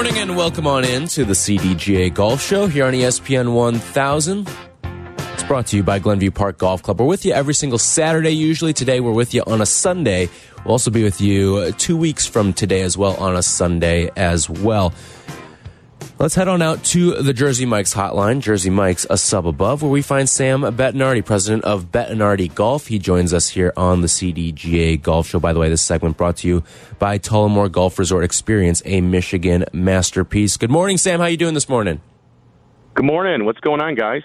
Morning and welcome on in to the CDGA Golf Show here on ESPN 1000. It's brought to you by Glenview Park Golf Club. We're with you every single Saturday, usually. Today, we're with you on a Sunday. We'll also be with you two weeks from today as well on a Sunday as well. Let's head on out to the Jersey Mike's hotline. Jersey Mike's a sub above, where we find Sam Bettinardi, president of Bettinardi Golf. He joins us here on the CDGA Golf Show. By the way, this segment brought to you by Tullamore Golf Resort Experience, a Michigan masterpiece. Good morning, Sam. How you doing this morning? Good morning. What's going on, guys?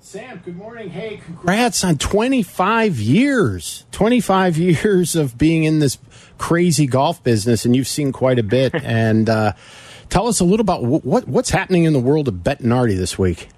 Sam, good morning. Hey, congrats on 25 years. 25 years of being in this crazy golf business, and you've seen quite a bit. and uh, tell us a little about what what's happening in the world of Bettinardi this week.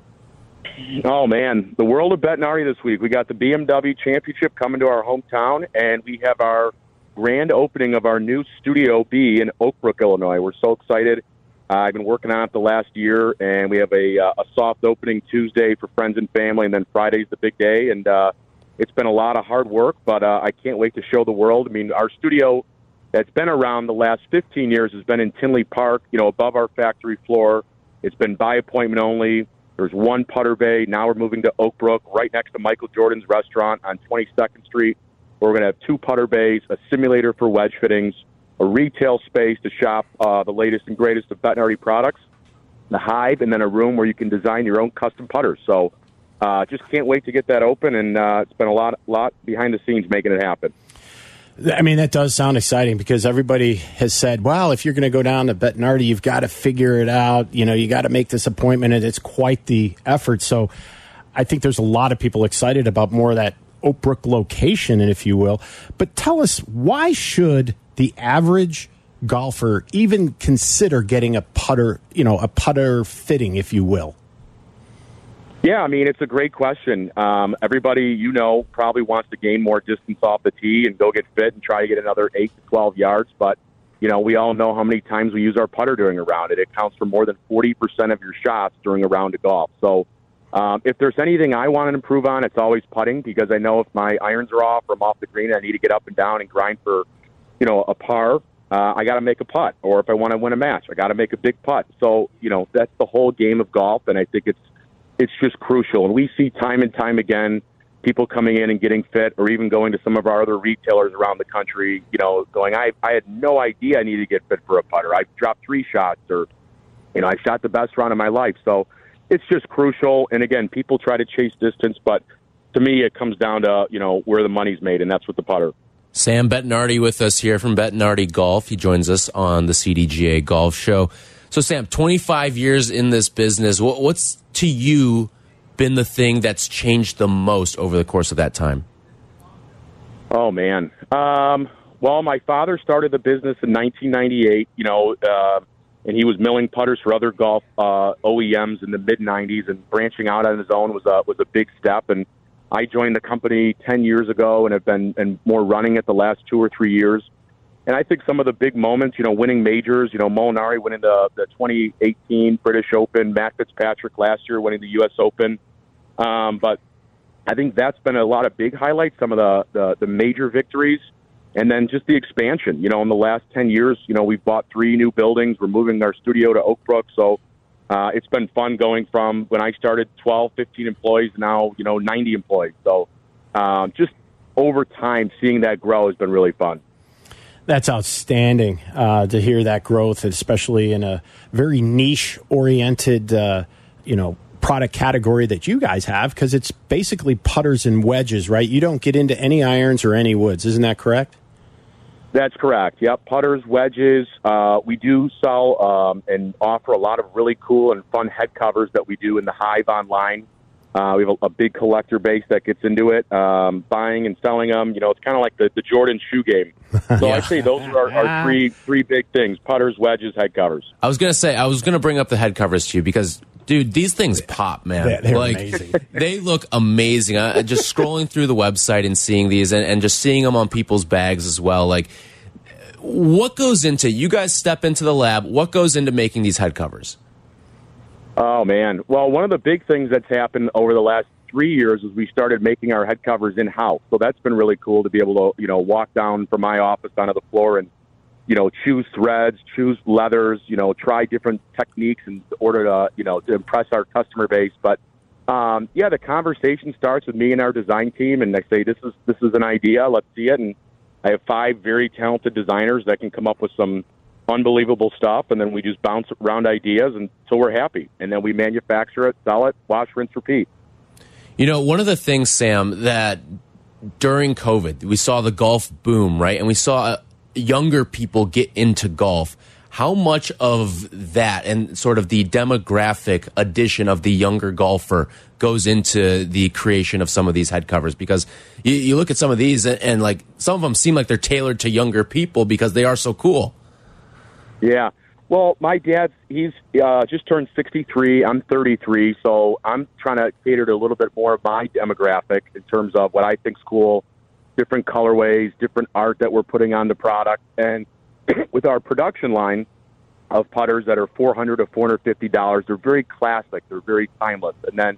Oh man, the world of Bettinardi this week. We got the BMW Championship coming to our hometown, and we have our grand opening of our new Studio B in Oak Brook, Illinois. We're so excited. Uh, I've been working on it the last year, and we have a, uh, a soft opening Tuesday for friends and family, and then Friday's the big day. And uh, it's been a lot of hard work, but uh, I can't wait to show the world. I mean, our studio that's been around the last 15 years has been in Tinley Park, you know, above our factory floor. It's been by appointment only. There's one putter bay. Now we're moving to Oak Brook, right next to Michael Jordan's restaurant on 22nd Street. We're going to have two putter bays, a simulator for wedge fittings, a retail space to shop uh, the latest and greatest of Bettinardi products, the Hive, and then a room where you can design your own custom putters. So, uh, just can't wait to get that open, and uh, it's been a lot, lot behind the scenes making it happen. I mean, that does sound exciting because everybody has said, well, if you're going to go down to Bettinardi, you've got to figure it out. You know, you got to make this appointment, and it's quite the effort. So I think there's a lot of people excited about more of that Oak Brook location, if you will. But tell us, why should the average golfer even consider getting a putter, you know, a putter fitting, if you will? Yeah, I mean, it's a great question. Um, everybody, you know, probably wants to gain more distance off the tee and go get fit and try to get another 8 to 12 yards. But, you know, we all know how many times we use our putter during a round. It accounts for more than 40% of your shots during a round of golf. So um, if there's anything I want to improve on, it's always putting because I know if my irons are off or I'm off the green, I need to get up and down and grind for, you know, a par. Uh, I got to make a putt. Or if I want to win a match, I got to make a big putt. So, you know, that's the whole game of golf. And I think it's, it's just crucial. And we see time and time again people coming in and getting fit, or even going to some of our other retailers around the country, you know, going, I, I had no idea I needed to get fit for a putter. I dropped three shots, or, you know, I shot the best round of my life. So it's just crucial. And again, people try to chase distance, but to me, it comes down to, you know, where the money's made, and that's with the putter. Sam Bettinardi with us here from Bettinardi Golf. He joins us on the CDGA Golf Show. So, Sam, 25 years in this business. What's to you been the thing that's changed the most over the course of that time? Oh man. Um, well, my father started the business in 1998. You know, uh, and he was milling putters for other golf uh, OEMs in the mid 90s, and branching out on his own was a was a big step. And I joined the company 10 years ago, and have been and more running it the last two or three years. And I think some of the big moments, you know, winning majors, you know, Molinari winning the, the 2018 British Open, Matt Fitzpatrick last year winning the U.S. Open. Um, but I think that's been a lot of big highlights, some of the, the, the major victories, and then just the expansion. You know, in the last 10 years, you know, we've bought three new buildings. We're moving our studio to Oak Brook. So uh, it's been fun going from when I started 12, 15 employees, now, you know, 90 employees. So um, just over time, seeing that grow has been really fun. That's outstanding uh, to hear that growth, especially in a very niche oriented, uh, you know, product category that you guys have, because it's basically putters and wedges, right? You don't get into any irons or any woods, isn't that correct? That's correct. Yep, putters, wedges. Uh, we do sell um, and offer a lot of really cool and fun head covers that we do in the Hive online. Uh, we have a, a big collector base that gets into it, um, buying and selling them. You know, it's kind of like the, the Jordan shoe game. So I'd say those are our, our three three big things: putters, wedges, head covers. I was gonna say I was gonna bring up the head covers to you because, dude, these things pop, man. They- they're like amazing. they look amazing. I, just scrolling through the website and seeing these, and, and just seeing them on people's bags as well. Like, what goes into you guys step into the lab? What goes into making these head covers? Oh man! Well, one of the big things that's happened over the last three years is we started making our head covers in house. So that's been really cool to be able to you know walk down from my office onto the floor and you know choose threads, choose leathers, you know try different techniques in order to you know to impress our customer base. But um, yeah, the conversation starts with me and our design team, and they say this is this is an idea. Let's see it. And I have five very talented designers that can come up with some unbelievable stuff, and then we just bounce around ideas until we're happy, and then we manufacture it, sell it, wash, rinse, repeat. You know, one of the things, Sam, that during COVID, we saw the golf boom, right? And we saw uh, younger people get into golf. How much of that and sort of the demographic addition of the younger golfer goes into the creation of some of these head covers? Because you, you look at some of these and, and like some of them seem like they're tailored to younger people because they are so cool. Yeah. Well, my dad's he's uh, just turned 63. I'm 33, so I'm trying to cater to a little bit more of my demographic in terms of what I think's cool, different colorways, different art that we're putting on the product, and with our production line of putters that are 400 to 450 dollars, they're very classic, they're very timeless, and then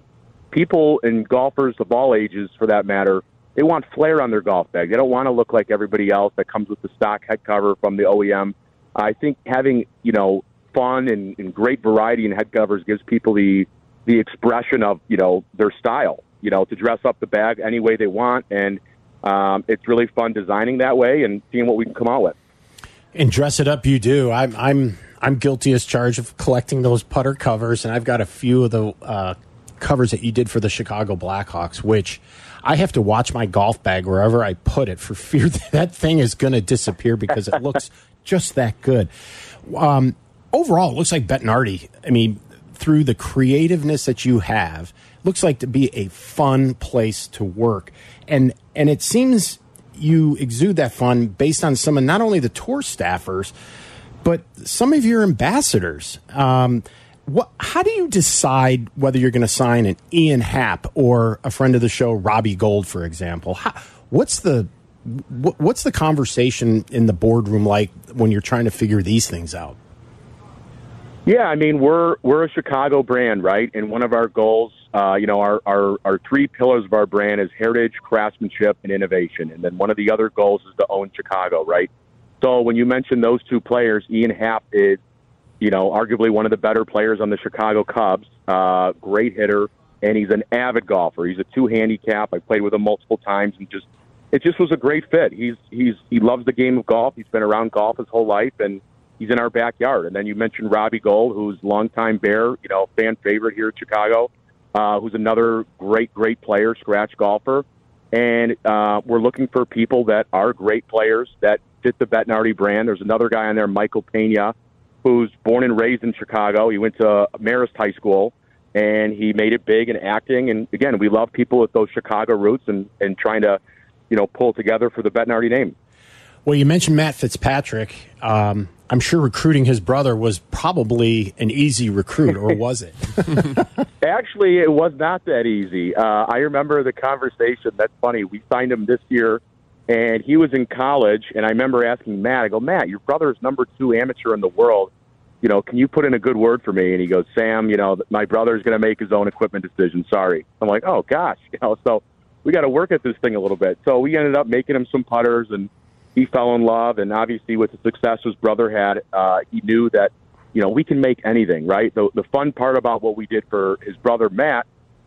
people and golfers of all ages, for that matter, they want flair on their golf bag. They don't want to look like everybody else that comes with the stock head cover from the OEM. I think having you know fun and, and great variety in head covers gives people the the expression of you know their style. You know to dress up the bag any way they want, and um, it's really fun designing that way and seeing what we can come out with. And dress it up, you do. I'm I'm I'm guilty as charged of collecting those putter covers, and I've got a few of the uh, covers that you did for the Chicago Blackhawks, which I have to watch my golf bag wherever I put it for fear that that thing is going to disappear because it looks just that good. Um, overall, it looks like Bettinardi. I mean, through the creativeness that you have, looks like to be a fun place to work, and and it seems you exude that fun based on some of not only the tour staffers, but some of your ambassadors. Um, what? How do you decide whether you're going to sign an Ian Happ or a friend of the show, Robbie Gould, for example? How, what's the what's the conversation in the boardroom like when you're trying to figure these things out? Yeah, I mean we're we're a Chicago brand, right? And one of our goals, uh, you know, our, our our three pillars of our brand is heritage, craftsmanship, and innovation. And then one of the other goals is to own Chicago, right? So when you mention those two players, Ian Happ is, you know, arguably one of the better players on the Chicago Cubs. Uh, great hitter, and he's an avid golfer. He's a two handicap. I played with him multiple times, and just it just was a great fit. He's he's he loves the game of golf. He's been around golf his whole life, and he's in our backyard. And then you mentioned Robbie Gould, who's longtime Bear, you know, fan favorite here in Chicago, uh, who's another great, great player, scratch golfer. And uh, we're looking for people that are great players that fit the Bettinardi brand. There's another guy on there, Michael Pena, who's born and raised in Chicago. He went to Marist High School, and he made it big in acting. And again, we love people with those Chicago roots and, and trying to, you know, pull together for the Bettinardi name. Well, you mentioned Matt Fitzpatrick. Um, I'm sure recruiting his brother was probably an easy recruit, or was it? Actually, it was not that easy. Uh, I remember the conversation. That's funny. We signed him this year, and he was in college. And I remember asking Matt, I go, Matt, your brother is number two amateur in the world. You know, can you put in a good word for me? And he goes, Sam, you know, my brother's going to make his own equipment decision. Sorry. I'm like, oh gosh, you know. So we got to work at this thing a little bit. So we ended up making him some putters, and he fell in love. And obviously, with the success his brother had, uh, he knew that you know we can make anything. Right. The the fun part about what we did for his brother Matt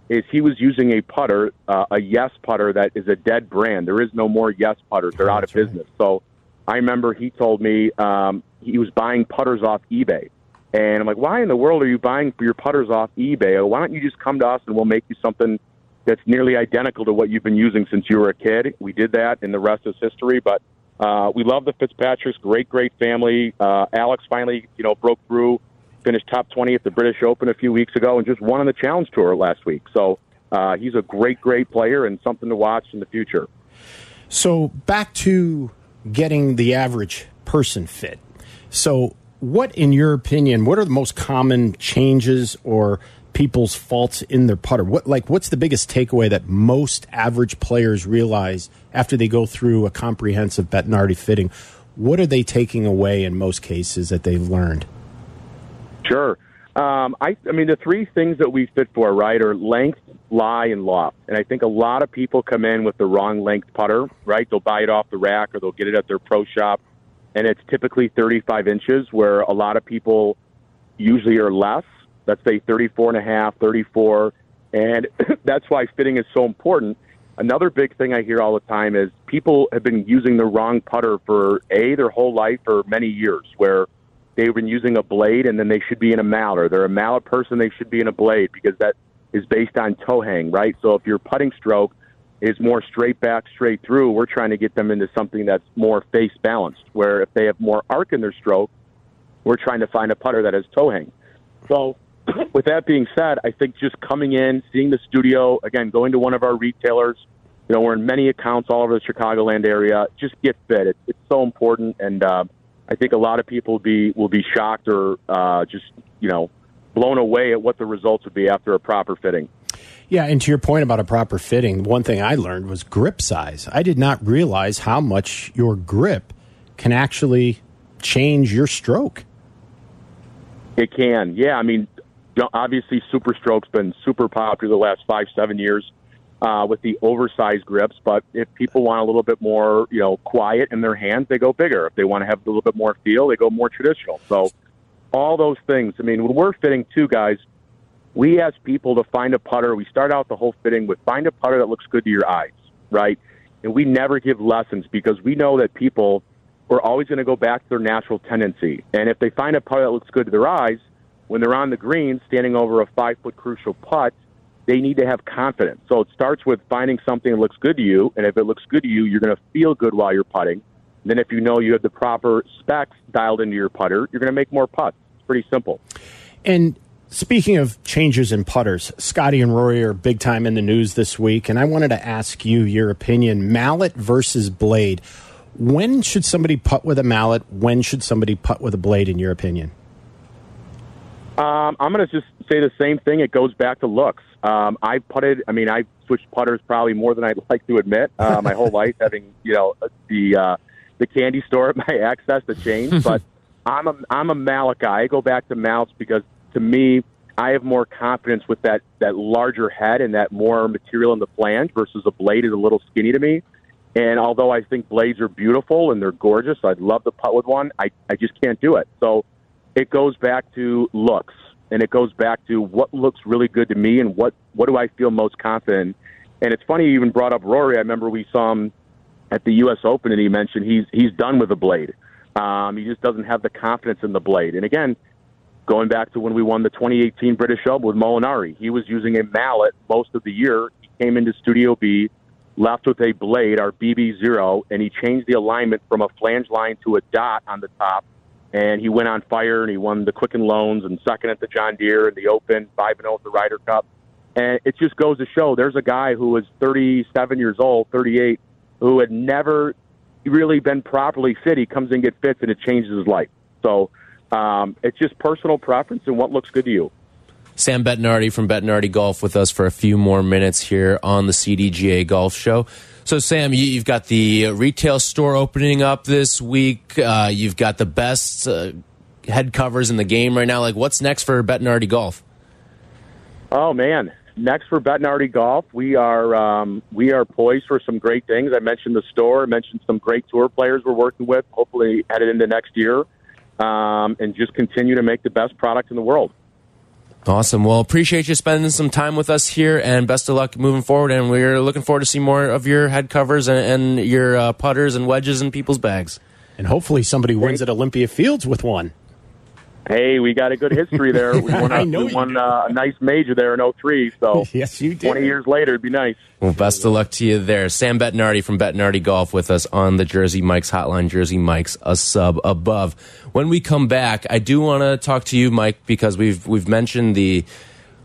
is he was using a putter, uh, a Yes putter that is a dead brand. There is no more Yes putters; they're Oh, out of right. business. So I remember he told me um, he was buying putters off eBay. And I'm like, why in the world are you buying your putters off eBay? Why don't you just come to us and we'll make you something that's nearly identical to what you've been using since you were a kid? We did that, and the rest is history. But uh, we love the Fitzpatrick's, great, great family. Uh, Alex finally, you know, broke through, finished top 20 at the British Open a few weeks ago, and just won on the Challenge Tour last week. So uh, he's a great, great player and something to watch in the future. So back to getting the average person fit. So, what, in your opinion, what are the most common changes or people's faults in their putter? What, like, what's the biggest takeaway that most average players realize after they go through a comprehensive Bettinardi fitting? What are they taking away in most cases that they've learned? Sure. Um, I, I mean, the three things that we fit for, right, are length, lie, and loft. And I think a lot of people come in with the wrong length putter, right? They'll buy it off the rack or they'll get it at their pro shop, and it's typically 35 inches, where a lot of people usually are less. Let's say 34 and a half, 34, and that's why fitting is so important. Another big thing I hear all the time is people have been using the wrong putter for a their whole life or many years, where they've been using a blade and then they should be in a mallet, or they're a mallet person, they should be in a blade because that is based on toe hang, right? So if your putting stroke is more straight back, straight through, we're trying to get them into something that's more face balanced, where if they have more arc in their stroke, we're trying to find a putter that has toe hang. So with that being said, I think just coming in, seeing the studio, again, going to one of our retailers, you know, we're in many accounts all over the Chicagoland area. Just get fit. It's, it's so important, and uh, I think a lot of people will be will be shocked or uh, just you know blown away at what the results would be after a proper fitting. Yeah, and to your point about a proper fitting, one thing I learned was grip size. I did not realize how much your grip can actually change your stroke. It can, yeah. I mean, obviously, Super Stroke's been super popular the last five, seven years uh, with the oversized grips. But if people want a little bit more, you know, quiet in their hands, they go bigger. If they want to have a little bit more feel, they go more traditional. So all those things. I mean, when we're fitting two guys, we ask people to find a putter. We start out the whole fitting with find a putter that looks good to your eyes, right? And we never give lessons because we know that people are always going to go back to their natural tendency. And if they find a putter that looks good to their eyes, when they're on the green standing over a five foot crucial putt, they need to have confidence. So it starts with finding something that looks good to you. And if it looks good to you, you're going to feel good while you're putting. And then if you know you have the proper specs dialed into your putter, you're going to make more putts It's pretty simple. And speaking of changes in putters, Scotty and Rory are big time in the news this week, and I wanted to ask you your opinion: mallet versus blade. When should somebody putt with a mallet? When should somebody putt with a blade? In your opinion? Um, I'm going to just say the same thing. It goes back to looks. Um, I putted. I mean, I switched putters probably more than I'd like to admit. Uh, my whole life, having you know the uh, the candy store at my access to change, but I'm a I'm a mallet guy. I go back to mallets because to me, I have more confidence with that that larger head and that more material in the flange versus a blade is a little skinny to me. And although I think blades are beautiful and they're gorgeous, I'd love to putt with one. I I just can't do it. So it goes back to looks and it goes back to what looks really good to me and what what do I feel most confident. And it's funny you even brought up Rory. I remember we saw him at the U.S. Open and he mentioned he's he's done with the blade. Um, he just doesn't have the confidence in the blade. And again, going back to when we won the 2018 British Open with Molinari, he was using a mallet most of the year. He came into Studio B, left with a blade, our BB0, and he changed the alignment from a flange line to a dot on the top. And he went on fire and he won the Quicken Loans and second at the John Deere and the Open, 5 0 at the Ryder Cup. And it just goes to show there's a guy who was 37 years old, 38, who had never really been properly fit, he comes in, get fits, and it changes his life. So um, it's just personal preference and what looks good to you. Sam Bettinardi from Bettinardi Golf with us for a few more minutes here on the CDGA Golf Show. So, Sam, you, have got the retail store opening up this week. Uh, you've got the best uh, head covers in the game right now. Like, what's next for Bettinardi Golf? Oh man, next for Bettinardi Golf, we are um, we are poised for some great things. I mentioned the store. I mentioned some great tour players we're working with. Hopefully, headed into next year, um, and just continue to make the best product in the world. Awesome. Well, appreciate you spending some time with us here, and best of luck moving forward. And we're looking forward to see more of your head covers and, and your uh, putters and wedges in people's bags. And hopefully, somebody wins at Olympia Fields with one. Hey, we got a good history there. We won, a, we won uh, a nice major there in 03, so yes, you did. 20 years later, it'd be nice. Well, best of luck to you there. Sam Bettinardi from Bettinardi Golf with us on the Jersey Mike's hotline. Jersey Mike's a sub above. When we come back, I do want to talk to you, Mike, because we've we've mentioned the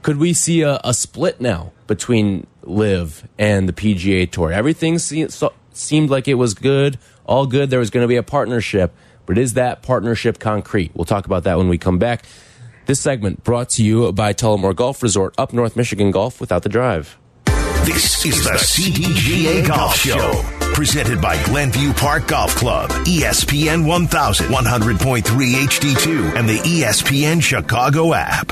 could we see a, a split now between LIV and the PGA Tour? Everything se so, seemed like it was good, all good. There was going to be a partnership, but is that partnership concrete? We'll talk about that when we come back. This segment brought to you by Tullamore Golf Resort, up North Michigan Golf without the drive. This is the CDGA Golf Show, presented by Glenview Park Golf Club, ESPN 1000, 100.3 HD2, and the ESPN Chicago app.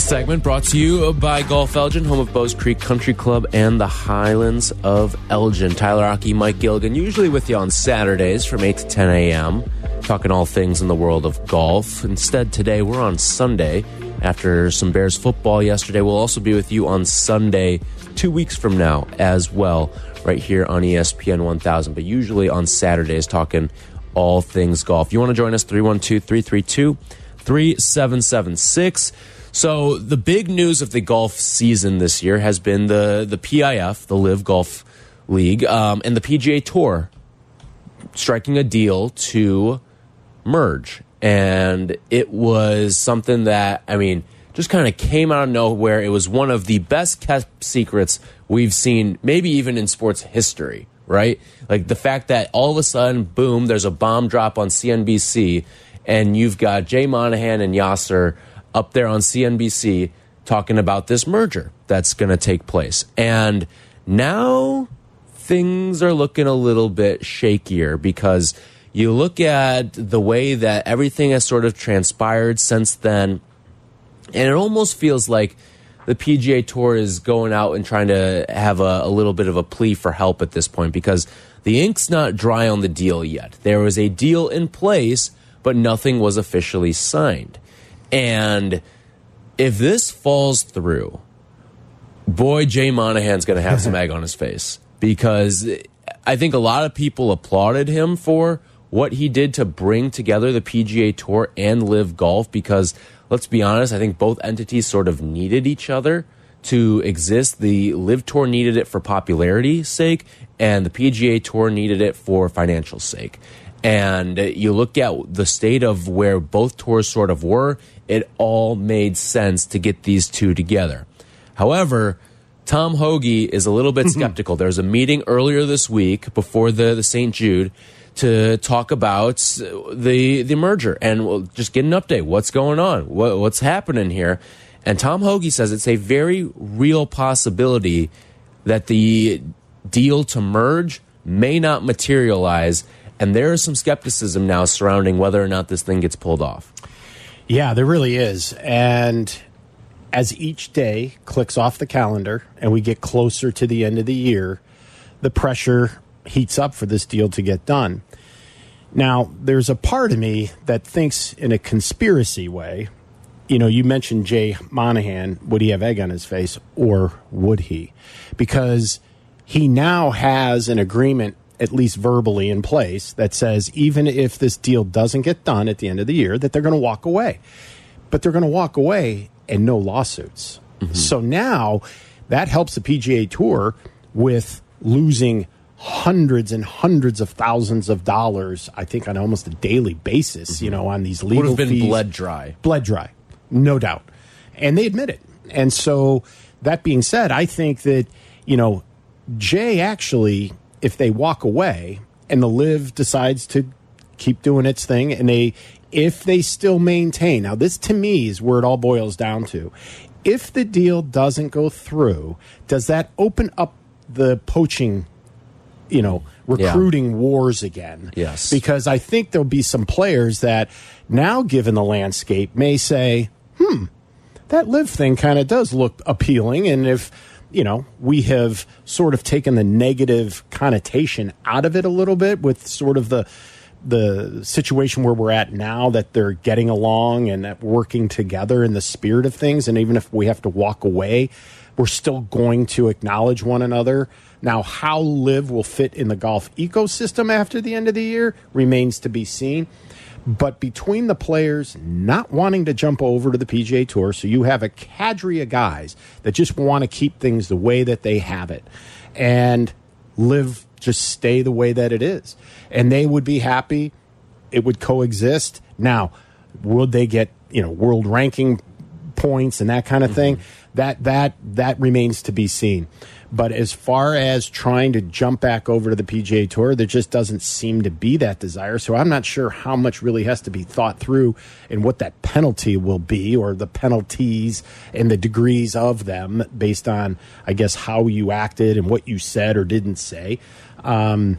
This segment brought to you by Golf Elgin, home of Bowes Creek Country Club and the Highlands of Elgin. Tyler Rocky, Mike Gilligan, usually with you on Saturdays from 8 to 10 a.m., talking all things in the world of golf. Instead, today we're on Sunday. After some Bears football yesterday, we'll also be with you on Sunday, two weeks from now, as well, right here on ESPN 1000. But usually on Saturdays, talking all things golf. You want to join us? 312 332 3776. So the big news of the golf season this year has been the the PIF, the LIV Golf League, um, and the PGA Tour striking a deal to merge, and it was something that I mean just kind of came out of nowhere. It was one of the best kept secrets we've seen, maybe even in sports history. Right, like the fact that all of a sudden, boom, there's a bomb drop on CNBC, and you've got Jay Monahan and Yasser up there on CNBC talking about this merger that's going to take place. And now things are looking a little bit shakier because you look at the way that everything has sort of transpired since then, and it almost feels like the PGA Tour is going out and trying to have a, a little bit of a plea for help at this point because the ink's not dry on the deal yet. There was a deal in place, but nothing was officially signed. And if this falls through, boy, Jay Monahan's going to have some egg on his face because I think a lot of people applauded him for what he did to bring together the PGA Tour and LIV Golf because let's be honest, I think both entities sort of needed each other to exist. The LIV Tour needed it for popularity sake, and the PGA Tour needed it for financial sake. And you look at the state of where both tours sort of were, it all made sense to get these two together. However, Tom Hoge is a little bit mm-hmm. skeptical. There was a meeting earlier this week before the, the St. Jude to talk about the the merger and we'll just get an update. What's going on? What, what's happening here? And Tom Hoge says it's a very real possibility that the deal to merge may not materialize. And there is some skepticism now surrounding whether or not this thing gets pulled off. Yeah, there really is. And as each day clicks off the calendar and we get closer to the end of the year, the pressure heats up for this deal to get done. Now, there's a part of me that thinks in a conspiracy way. You know, you mentioned Jay Monahan. Would he have egg on his face or would he? Because he now has an agreement, at least verbally, in place that says even if this deal doesn't get done at the end of the year, that they're going to walk away. But they're going to walk away and no lawsuits. Mm-hmm. So now that helps the PGA Tour with losing hundreds and hundreds of thousands of dollars, I think, on almost a daily basis, mm-hmm. you know, on these legal Would have been fees. bled dry. Bled dry, no doubt. And they admit it. And so, that being said, I think that, you know, Jay actually, if they walk away and the LIV decides to keep doing its thing and they, if they still maintain, now this to me is where it all boils down to. If the deal doesn't go through, does that open up the poaching you know recruiting yeah. wars again. Yes, because I think there'll be some players that now, given the landscape, may say, "Hmm, that LIV thing kind of does look appealing," and if you know, we have sort of taken the negative connotation out of it a little bit with sort of the the situation where we're at now that they're getting along and working together in the spirit of things and even if we have to walk away we're still going to acknowledge one another now, how LIV will fit in the golf ecosystem after the end of the year remains to be seen. But between the players not wanting to jump over to the PGA Tour, so you have a cadre of guys that just want to keep things the way that they have it and live, just stay the way that it is. And they would be happy. It would coexist. Now, would they get, you know, world ranking points and that kind of thing? That that that remains to be seen. But as far as trying to jump back over to the PGA Tour, there just doesn't seem to be that desire. So I'm not sure how much really has to be thought through and what that penalty will be or the penalties and the degrees of them based on, I guess, how you acted and what you said or didn't say. Um,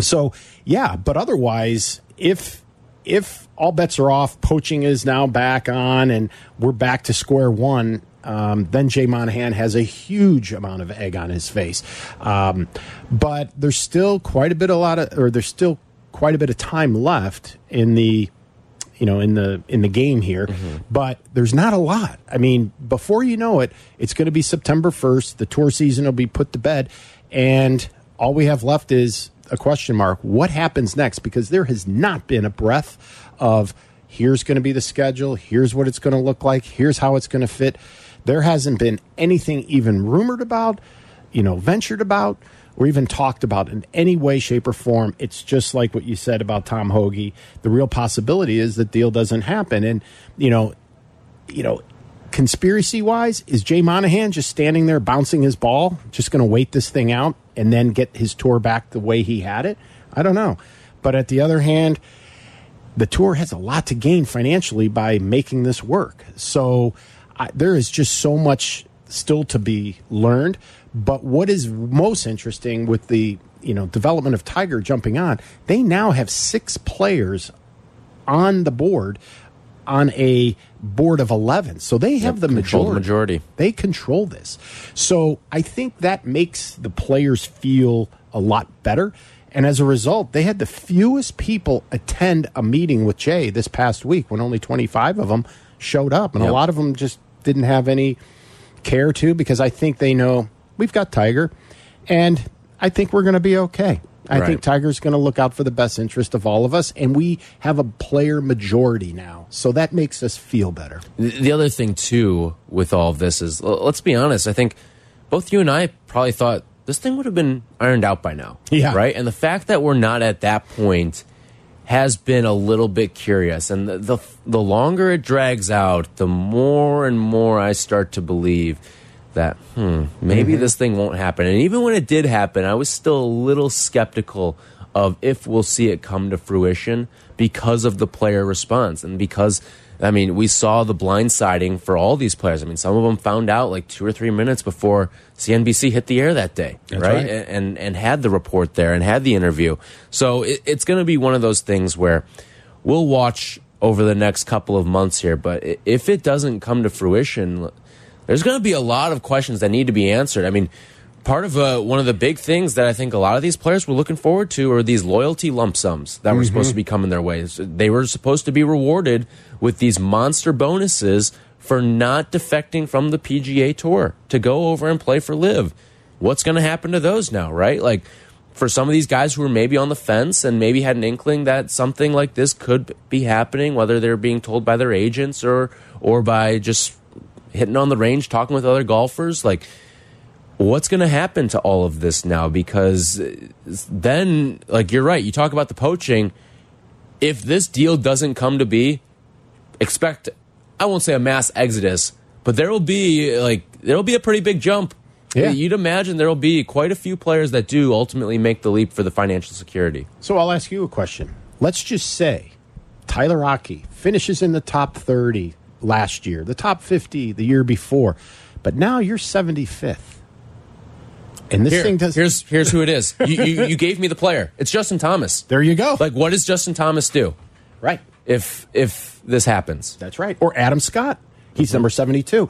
so yeah, but otherwise, if if all bets are off, poaching is now back on, and we're back to square one. Um, then Jay Monahan has a huge amount of egg on his face, um, but there's still quite a bit, a lot of, or there's still quite a bit of time left in the, you know, in the in the game here. But there's not a lot. I mean, before you know it, it's going to be September 1st. The tour season will be put to bed, and all we have left is a question mark. What happens next? Because there has not been a breath of here's going to be the schedule, here's what it's going to look like, here's how it's going to fit. There hasn't been anything even rumored about, you know, ventured about, or even talked about in any way, shape, or form. It's just like what you said about Tom Hoge. The real possibility is that deal doesn't happen. And, you know, you know, conspiracy wise, is Jay Monahan just standing there bouncing his ball, just going to wait this thing out and then get his tour back the way he had it? I don't know. But at the other hand, the tour has a lot to gain financially by making this work. So I, there is just so much still to be learned. But what is most interesting with the you know development of Tiger jumping on, they now have six players on the board on a board of 11 so they have the control the majority. majority. they control this so i think that makes the players feel a lot better and as a result they had the fewest people attend a meeting with jay this past week when only 25 of them showed up and a lot of them just didn't have any care to because i think they know we've got tiger and i think we're going to be okay I Right. think Tiger's going to look out for the best interest of all of us, and we have a player majority now, so that makes us feel better. The the other thing too with all of this is, let's be honest. I think both you and I probably thought this thing would have been ironed out by now. Yeah. Right. And the fact that we're not at that point has been a little bit curious. And the the, the longer it drags out, the more and more I start to believe that hmm, maybe Mm-hmm. this thing won't happen. And even when it did happen, I was still a little skeptical of if we'll see it come to fruition because of the player response and because I mean, we saw the blindsiding for all these players. I mean, some of them found out like two or three minutes before CNBC hit the air that day, right? right. And, and had the report there and had the interview. So it, it's going to be one of those things where we'll watch over the next couple of months here. But if it doesn't come to fruition, there's going to be a lot of questions that need to be answered. I mean, part of uh, one of the big things that I think a lot of these players were looking forward to are these loyalty lump sums that were supposed to be coming their way. They were supposed to be rewarded with these monster bonuses for not defecting from the PGA Tour to go over and play for LIV. What's going to happen to those now, right? Like for some of these guys who were maybe on the fence and maybe had an inkling that something like this could be happening, whether they're being told by their agents or or by just hitting on the range, talking with other golfers, like what's going to happen to all of this now? Because uh, then, like you're right, you talk about the poaching. If this deal doesn't come to be, expect I won't say a mass exodus, but there will be like there will be a pretty big jump. Yeah. You'd imagine there will be quite a few players that do ultimately make the leap for the financial security. So I'll ask you a question. Let's just say Tyler Rocky finishes in the top 30 last year, the top 50 the year before, but now you're 75th. And this Here, thing does. here's here's who it is. You, you you gave me the player. It's Justin Thomas. there you go. Like, what does Justin Thomas do right. If if this happens? That's right. Or Adam Scott. He's number 72.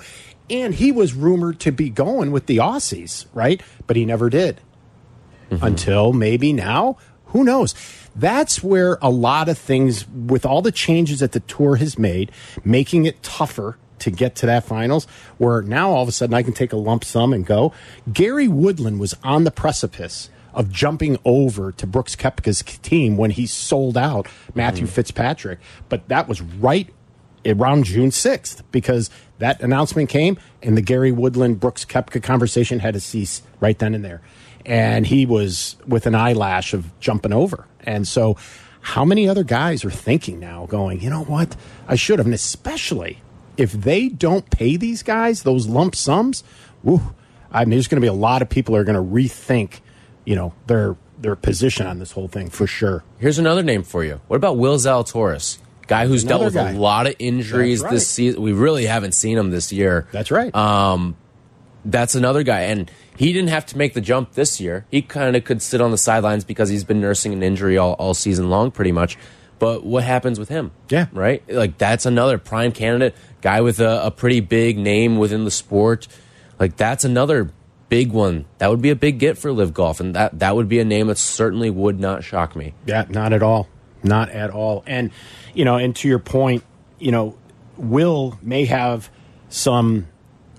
And he was rumored to be going with the Aussies, right? But he never did. Mm-hmm. Until maybe now. Who knows? That's where a lot of things, with all the changes that the tour has made, making it tougher to get to that finals, where now all of a sudden I can take a lump sum and go. Gary Woodland was on the precipice of jumping over to Brooks Koepka's team when he sold out Matthew mm. Fitzpatrick. But that was right around June 6th because that announcement came and the Gary Woodland Brooks Koepka conversation had to cease right then and there. And he was with an eyelash of jumping over. And so, how many other guys are thinking now, going, you know what? I should have. And especially if they don't pay these guys those lump sums, I mean, there's going to be a lot of people are going to rethink, you know, their their position on this whole thing for sure. Here's another name for you. What about Will Zalatoris? Guy who's dealt with guy. a lot of injuries That's this season. We really haven't seen him this year. That's right. Um, that's another guy. And he didn't have to make the jump this year. He kind of could sit on the sidelines because he's been nursing an injury all, all season long, pretty much. But what happens with him? Yeah. Right? Like, that's another prime candidate, guy with a, a pretty big name within the sport. Like, that's another big one. That would be a big get for LIV Golf. And that, that would be a name that certainly would not shock me. Yeah, not at all. Not at all. And, you know, and to your point, you know, Will may have some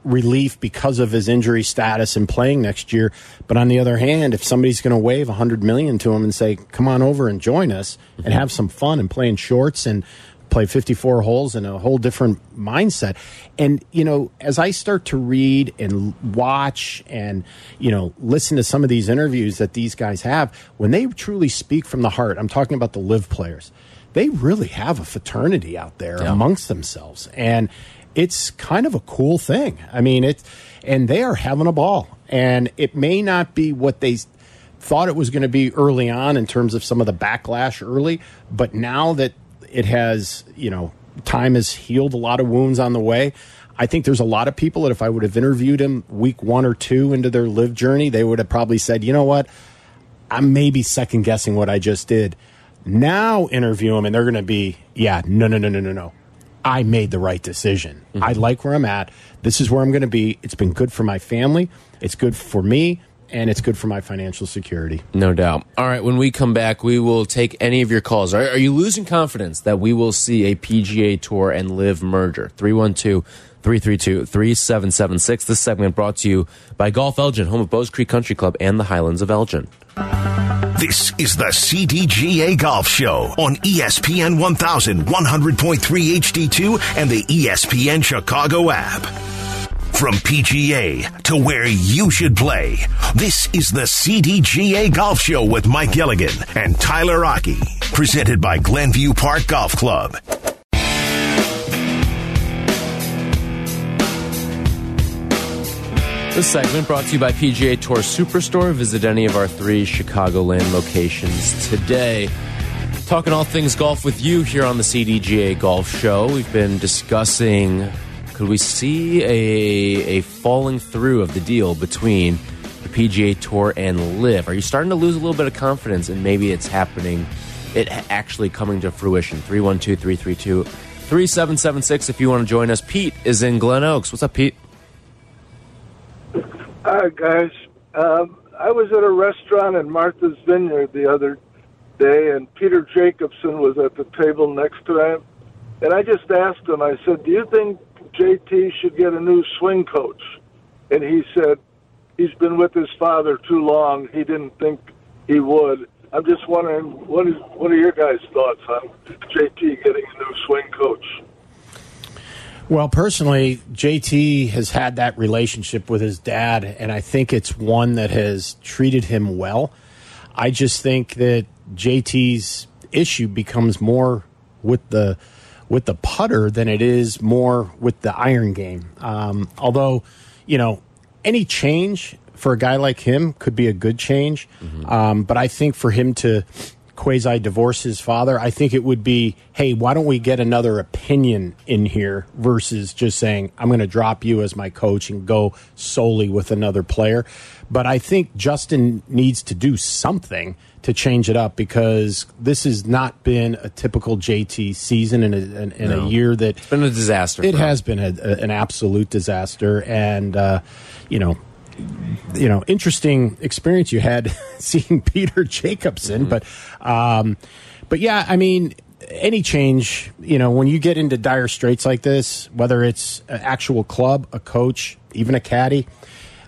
relief because of his injury status and playing next year. But on the other hand, if somebody's going to wave a hundred million to him and say, "Come on over and join us and mm-hmm. have some fun and play in shorts and play 54 holes in a whole different mindset," and you know, as I start to read and watch and you know listen to some of these interviews that these guys have, when they truly speak from the heart, I'm talking about the LIV players. They really have a fraternity out there Yeah. amongst themselves, and it's kind of a cool thing. I mean, it's, and they are having a ball. And it may not be what they thought it was going to be early on in terms of some of the backlash early, but now that it has, you know, time has healed a lot of wounds on the way. I think there's a lot of people that if I would have interviewed him week one or two into their LIV journey, they would have probably said, you know what, I'm maybe second guessing what I just did. Now interview him and they're going to be, yeah, no, no, no, no, no, no. I made the right decision. Mm-hmm. I like where I'm at. This is where I'm going to be. It's been good for my family. It's good for me, and it's good for my financial security. No doubt. All right, when we come back, we will take any of your calls. Are, are you losing confidence that we will see a PGA Tour and LIV merger? 312 332 3776. This segment brought to you by Golf Elgin, home of Bowes Creek Country Club and the Highlands of Elgin. This is the CDGA Golf Show on E ESPN 1100.3 HD2 and the E ESPN Chicago app. From PGA to where you should play, this is the CDGA Golf Show with Mike Gilligan and Tyler Rocky, presented by Glenview Park Golf Club. This segment brought to you by PGA Tour Superstore. Visit any of our three Chicagoland locations today. Talking all things golf with you here on the CDGA Golf Show. We've been discussing could we see a, a falling through of the deal between the PGA Tour and LIV? Are you starting to lose a little bit of confidence and maybe it's happening, it actually coming to fruition? 312 332 3776 if you want to join us. Pete is in Glen Oaks. What's up, Pete? Hi, guys. Um, I was at a restaurant in Martha's Vineyard the other day, and Peter Jacobsen was at the table next to him. And I just asked him, I said, Do you think JT should get a new swing coach? And he said, He's been with his father too long. He didn't think he would. I'm just wondering, what is what are your guys' thoughts on JT getting a new swing coach? Well, personally, JT has had that relationship with his dad, and I think it's one that has treated him well. I just think that JT's issue becomes more with the with the putter than it is more with the iron game. Um, although, you know, any change for a guy like him could be a good change, um, but I think for him to quasi divorce his father, I think it would be, hey, why don't we get another opinion in here versus just saying, I'm going to drop you as my coach and go solely with another player. But I think Justin needs to do something to change it up because this has not been a typical JT season in a, in, in a year that It's been a disaster. it him. has been a, a, an absolute disaster, and uh, you know, you know, interesting experience you had seeing Peter Jacobsen, but um, but yeah, I mean, any change, you know, when you get into dire straits like this, whether it's an actual club, a coach, even a caddy.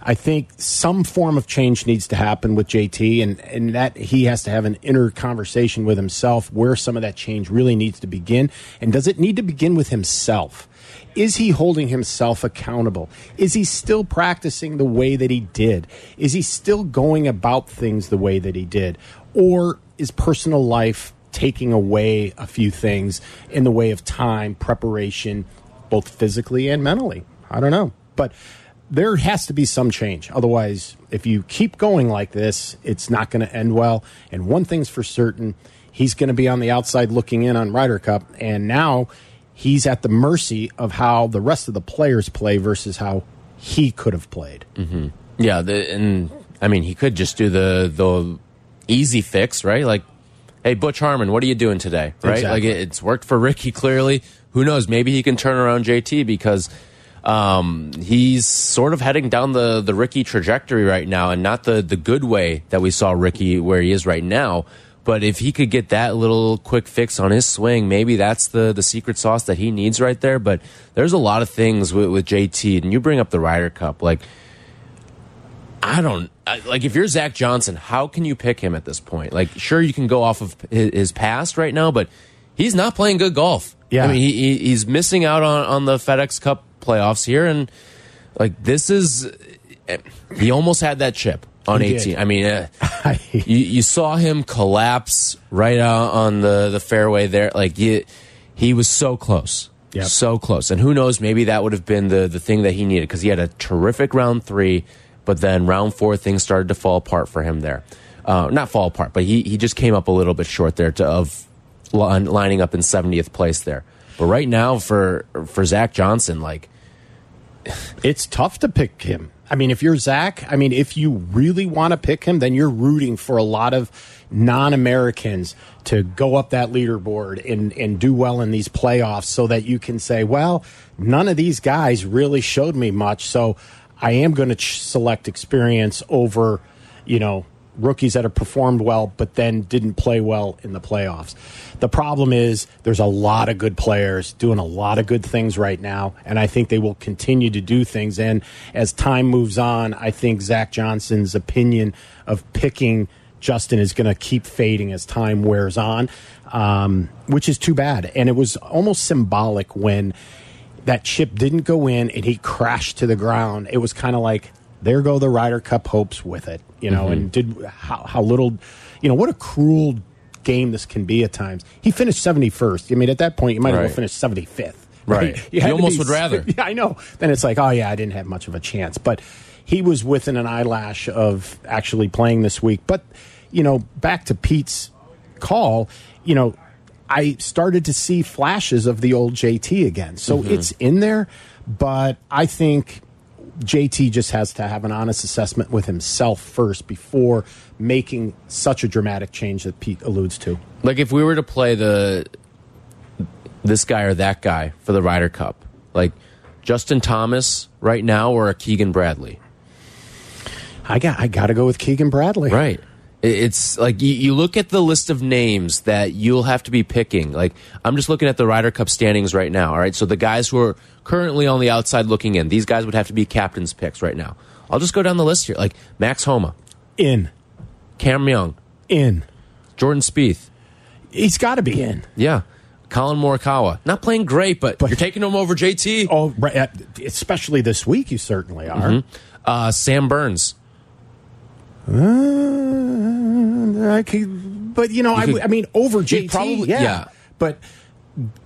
I think some form of change needs to happen with JT, and, and that he has to have an inner conversation with himself where some of that change really needs to begin. And does it need to begin with himself? Is he holding himself accountable? Is he still practicing the way that he did? Is he still going about things the way that he did? Or is personal life taking away a few things in the way of time, preparation, both physically and mentally? I don't know. But there has to be some change. Otherwise, if you keep going like this, it's not going to end well. And one thing's for certain he's going to be on the outside looking in on Ryder Cup. And now he's at the mercy of how the rest of the players play versus how he could have played. Mm-hmm. Yeah. The, and I mean, he could just do the, the easy fix, right? Like, hey, Butch Harmon, what are you doing today? Right? Exactly. Like, it's worked for Rickie clearly. Who knows? Maybe he can turn around JT because um, he's sort of heading down the the Rickie trajectory right now, and not the the good way that we saw Rickie where he is right now. But if he could get that little quick fix on his swing, maybe that's the the secret sauce that he needs right there. But there's a lot of things with, with JT, and you bring up the Ryder Cup, like I don't I, like if you're Zach Johnson, how can you pick him at this point? Like, sure you can go off of his, his past right now, but he's not playing good golf. Yeah. I mean he, he he's missing out on on the FedEx Cup playoffs here, and like this is he almost had that chip on He 18. did. I mean, uh, you, you saw him collapse right on the the fairway there. Like he, he was so close, Yep. so close. And who knows? Maybe that would have been the the thing that he needed because he had a terrific round three, but then round four things started to fall apart for him there. Uh, not fall apart, but he he just came up a little bit short there to, of lining up in 70th place there. But right now for for Zach Johnson, like it's tough to pick him. I mean, if you're Zach, I mean, if you really want to pick him, then you're rooting for a lot of non Americans to go up that leaderboard and, and do well in these playoffs so that you can say, well, none of these guys really showed me much. So I am going to select experience over, you know, rookies that have performed well but then didn't play well in the playoffs. The problem is there's a lot of good players doing a lot of good things right now, and I think they will continue to do things. And as time moves on, I think Zach Johnson's opinion of picking Justin is going to keep fading as time wears on, um, which is too bad. And it was almost symbolic when that chip didn't go in and he crashed to the ground. It was kind of like there go the Ryder Cup hopes with it, you know, and did how, how little, you know, what a cruel game this can be at times. He finished 71st. I mean, at that point, you might Right. well finish 75th. Right. You You almost be- would rather. Yeah, I know. Then it's like, oh, yeah, I didn't have much of a chance. But he was within an eyelash of actually playing this week. But, you know, back to Pete's call, you know, I started to see flashes of the old JT again. So Mm-hmm. it's in there, but I think JT just has to have an honest assessment with himself first before making such a dramatic change that Pete alludes to. Like if we were to play the this guy or that guy for the Ryder Cup, like Justin Thomas right now or a Keegan Bradley, I got I got to go with Keegan Bradley. right? It- It's like you, you look at the list of names that you'll have to be picking. Like I'm just looking at the Ryder Cup standings right now. All right, so the guys who are currently on the outside looking in, these guys would have to be captain's picks right now. I'll just go down the list here. Like Max Homa, In. Cam Young, In. Jordan Spieth, He's got to be in. yeah, Collin Morikawa, not playing great, but, But- you're taking him over JT. Oh, right, uh, especially this week, you certainly are. Uh, Sam Burns. Uh, I could, but you know, I, could- I mean, over JT, probably- yeah. yeah. But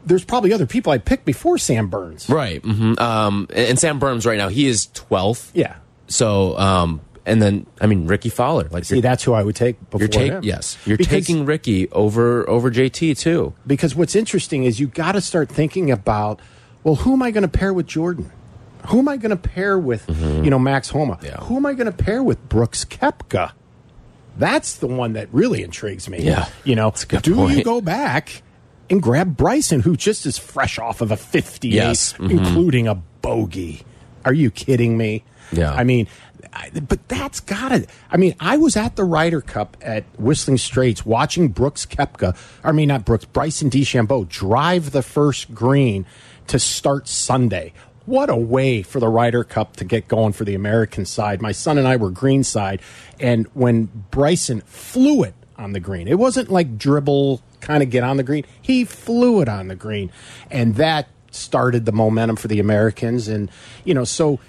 there's probably other people I picked before Sam Burns. Right. hmm Um, and, Sam Burns right now, he is 12th. Yeah. So, um, and then, I mean, Rickie Fowler. Like, See, that's who I would take before you're taking, him. yes, you're Because- taking Ricky over, over JT too. because what's interesting is you got to start thinking about, well, who am I going to pair with Jordan? Who am I going to pair with, you know, Max Homa? Yeah. Who am I going to pair with Brooks Koepka? That's the one that really intrigues me. Yeah. You know, That's a good do you go back and grab Bryson, who just is fresh off of a 58, Yes. Mhm. including a bogey? Are you kidding me? Yeah. I mean, I, but that's got to. I mean, I was at the Ryder Cup at Whistling Straits watching Brooks Koepka, I mean, not Brooks, Bryson DeChambeau drive the first green to start Sunday. What a way for the Ryder Cup to get going for the American side. My son and I were green side, and when Bryson flew it on the green, it wasn't like dribble, kind of get on the green. He flew it on the green, and that started the momentum for the Americans. And you know, so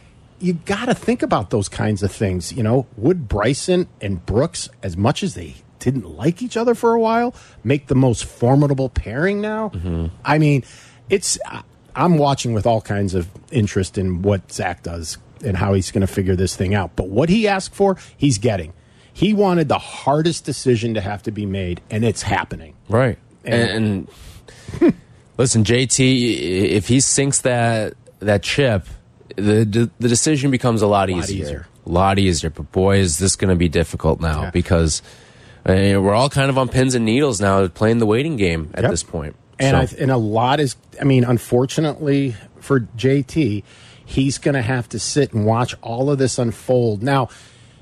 you got to think about those kinds of things. You know, would Bryson and Brooks, as much as they didn't like each other for a while, make the most formidable pairing now? Mm-hmm. I mean, it's. I'm watching with all kinds of interest in what Zach does and how he's going to figure this thing out. But what he asked for, he's getting. He wanted the hardest decision to have to be made, and it's happening. Right. And, and listen, JT, if he sinks that that chip, the the, the decision becomes a lot, easier. easier. A lot easier. But boy, is this going to be difficult now Yeah. because uh, we're all kind of on pins and needles now, playing the waiting game at Yep. this point. And So- I, and a lot is, I mean, unfortunately for JT, he's going to have to sit and watch all of this unfold. Now,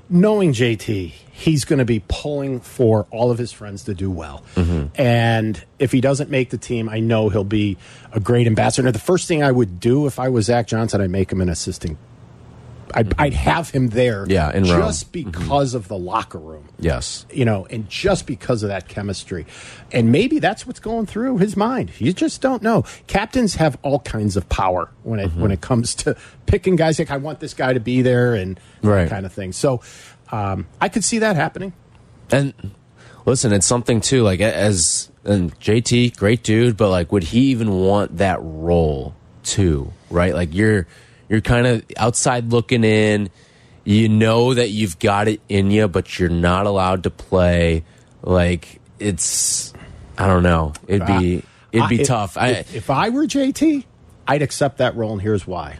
knowing JT, he's going to be pulling for all of his friends to do well. Mm-hmm. And if he doesn't make the team, I know he'll be a great ambassador. Now, the first thing I would do if I was Zach Johnson, I'd make him an assistant. I'd, mm-hmm. I'd have him there Yeah, in Rome. just mm-hmm. because of the locker room yes. you know, and just because of that chemistry. And maybe that's what's going through his mind. You just don't know. Captains have all kinds of power when it when mm-hmm. it comes to picking guys like I want this guy to be there and Right. that kind of thing. So um, I could see that happening. And listen, it's something too. Like as and JT, great dude, but like, would he even want that role too? Right? Like you're you're kind of outside looking in. You know that you've got it in you, but you're not allowed to play. Like it's, I don't know. It'd be it'd be I- if- tough. I, if, if I were JT, I'd accept that role, and here's why.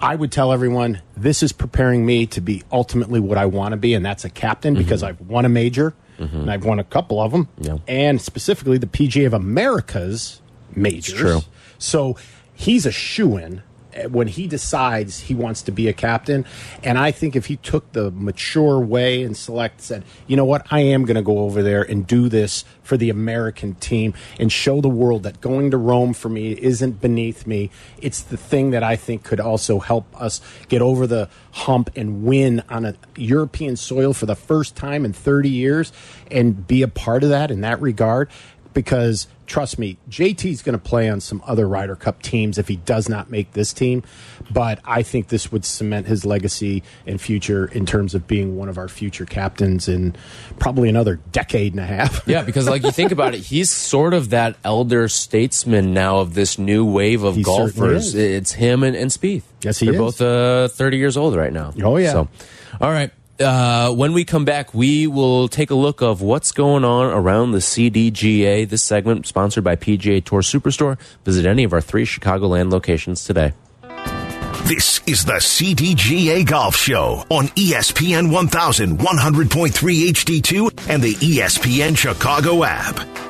I would tell everyone this is preparing me to be ultimately what I want to be, and that's a captain mm-hmm. because I've won a major mm-hmm. and I've won a couple of them, Yeah. and specifically the PGA of America's majors. true. So he's a shoe in when he decides he wants to be a captain. And I think if he took the mature way and select said, you know what, I am going to go over there and do this for the American team and show the world that going to Rome for me isn't beneath me. It's the thing that I think could also help us get over the hump and win on a European soil for the first time in 30 years and be a part of that in that regard because trust me, JT's going to play on some other Ryder Cup teams if he does not make this team. But I think this would cement his legacy and future in terms of being one of our future captains in probably another decade and a half. yeah, because like you think about it, he's sort of that elder statesman now of this new wave of He golfers. It's him and, and Spieth. Yes, he They're is. both uh, 30 years old right now. Oh, yeah. So, all right. Uh, when we come back, we will take a look of what's going on around the CDGA. This segment sponsored by PGA Tour Superstore. Visit any of our three Chicagoland locations today. This is the CDGA Golf Show on ESPN 1100.3 HD2 and the ESPN Chicago app.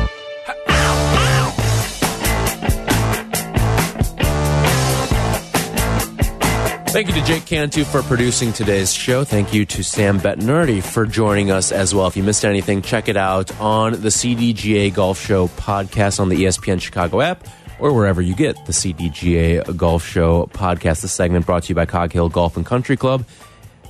Thank you to Jake Cantu for producing today's show. Thank you to Sam Bettinardi for joining us as well. If you missed anything, check it out on the CDGA Golf Show podcast on the ESPN Chicago app or wherever you get the CDGA Golf Show podcast. This segment brought to you by Cog Hill Golf and Country Club,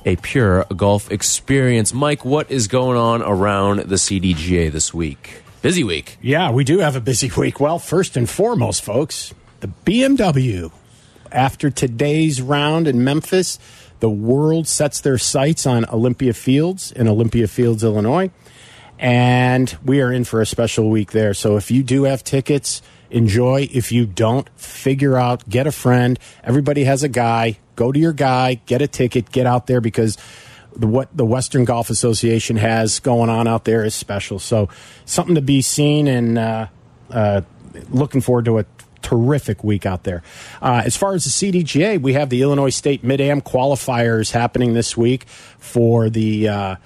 a pure golf experience. Mike, what is going on around the CDGA this week? Busy week. Yeah, we do have a busy week. Well, first and foremost, folks, the BMW. After today's round in Memphis, the world sets their sights on Olympia Fields in Olympia Fields, Illinois. And we are in for a special week there. So if you do have tickets, enjoy. If you don't, figure out, get a friend. Everybody has a guy. Go to your guy, get a ticket, get out there because the, what the Western Golf Association has going on out there is special. So something to be seen and uh, uh, looking forward to a terrific week out there. Uh, as far as the CDGA, we have the Illinois State Mid Am qualifiers happening this week for the uh,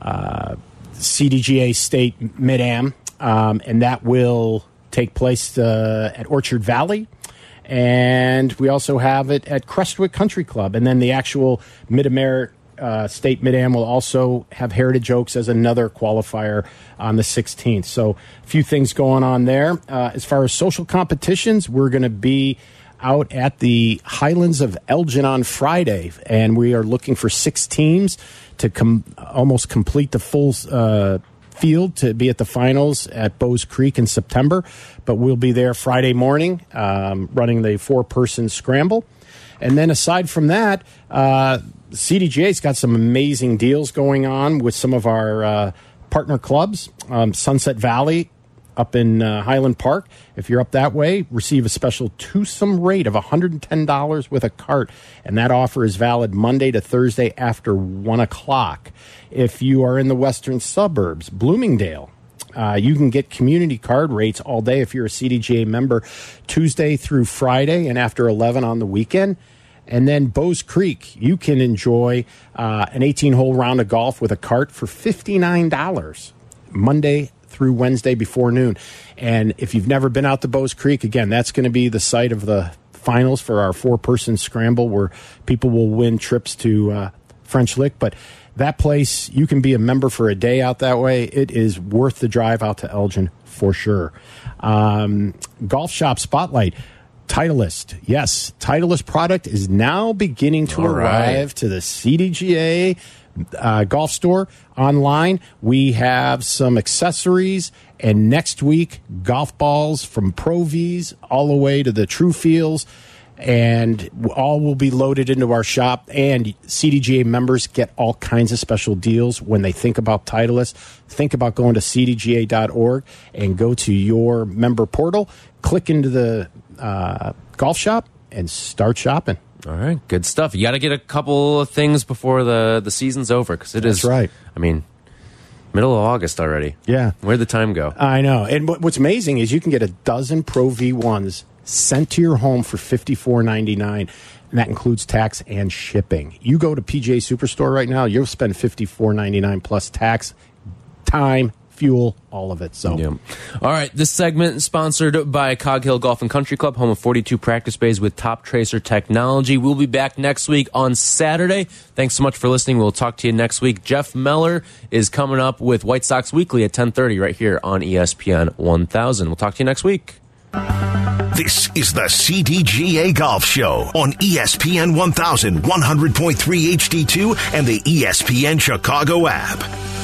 uh, CDGA State Mid Am, um, and that will take place uh, at Orchard Valley. And we also have it at Crestwood Country Club. And then the actual Mid America uh, State Mid Am will also have Heritage Oaks as another qualifier on the 16th. So, a few things going on there. Uh, as far as social competitions, we're going to be out at the Highlands of Elgin on Friday, and we are looking for six teams to com- almost complete the full. Uh, field to be at the finals at Bowes Creek in September, but we'll be there Friday morning um, running the four person scramble. And then aside from that, uh, CDGA's got some amazing deals going on with some of our uh, partner clubs. Um, Sunset Valley up in uh, Highland Park. If you're up that way, receive a special twosome rate of $110 with a cart, and that offer is valid Monday to Thursday after 1 o'clock. If you are in the western suburbs, Bloomingdale, uh, you can get community card rates all day if you're a CDGA member, Tuesday through Friday and after 11 on the weekend. And then Bowes Creek, you can enjoy uh, an 18 hole round of golf with a cart for $59 Monday through Wednesday before noon. And if you've never been out to Bowes Creek, again, that's going to be the site of the finals for our four person scramble where people will win trips to uh, French Lick. But that place, you can be a member for a day out that way. It is worth the drive out to Elgin for sure. Um, golf Shop Spotlight. Titleist. Yes, Titleist product is now beginning to All arrive right. to the CDGA uh, golf store online. We have some accessories, and next week, golf balls from Pro Vs all the way to the TruFeels. And all will be loaded into our shop. And CDGA members get all kinds of special deals when they think about Titleist. Think about going to cdga.org and go to your member portal, click into the uh, golf shop, and start shopping. All right, good stuff. You got to get a couple of things before the the season's over because it is That's right. I mean, middle of August already. Yeah. Where'd the time go? I know. And what, what's amazing is you can get a dozen Pro V1s sent to your home for fifty four ninety nine, and that includes tax and shipping. You go to PJ Superstore right now, you'll spend fifty four ninety nine plus tax, time, fuel, all of it. So Yeah. All right. This segment is sponsored by Cog Hill Golf and Country Club, home of 42 practice bays with Toptracer technology. We'll be back next week on Saturday. Thanks so much for listening. We'll talk to you next week. Jeff Meller is coming up with White Sox Weekly at 1030 right here on E ESPN 1000. We'll talk to you next week. This is the CDGA Golf Show on E ESPN 1100.3 HD2 and the E ESPN Chicago app.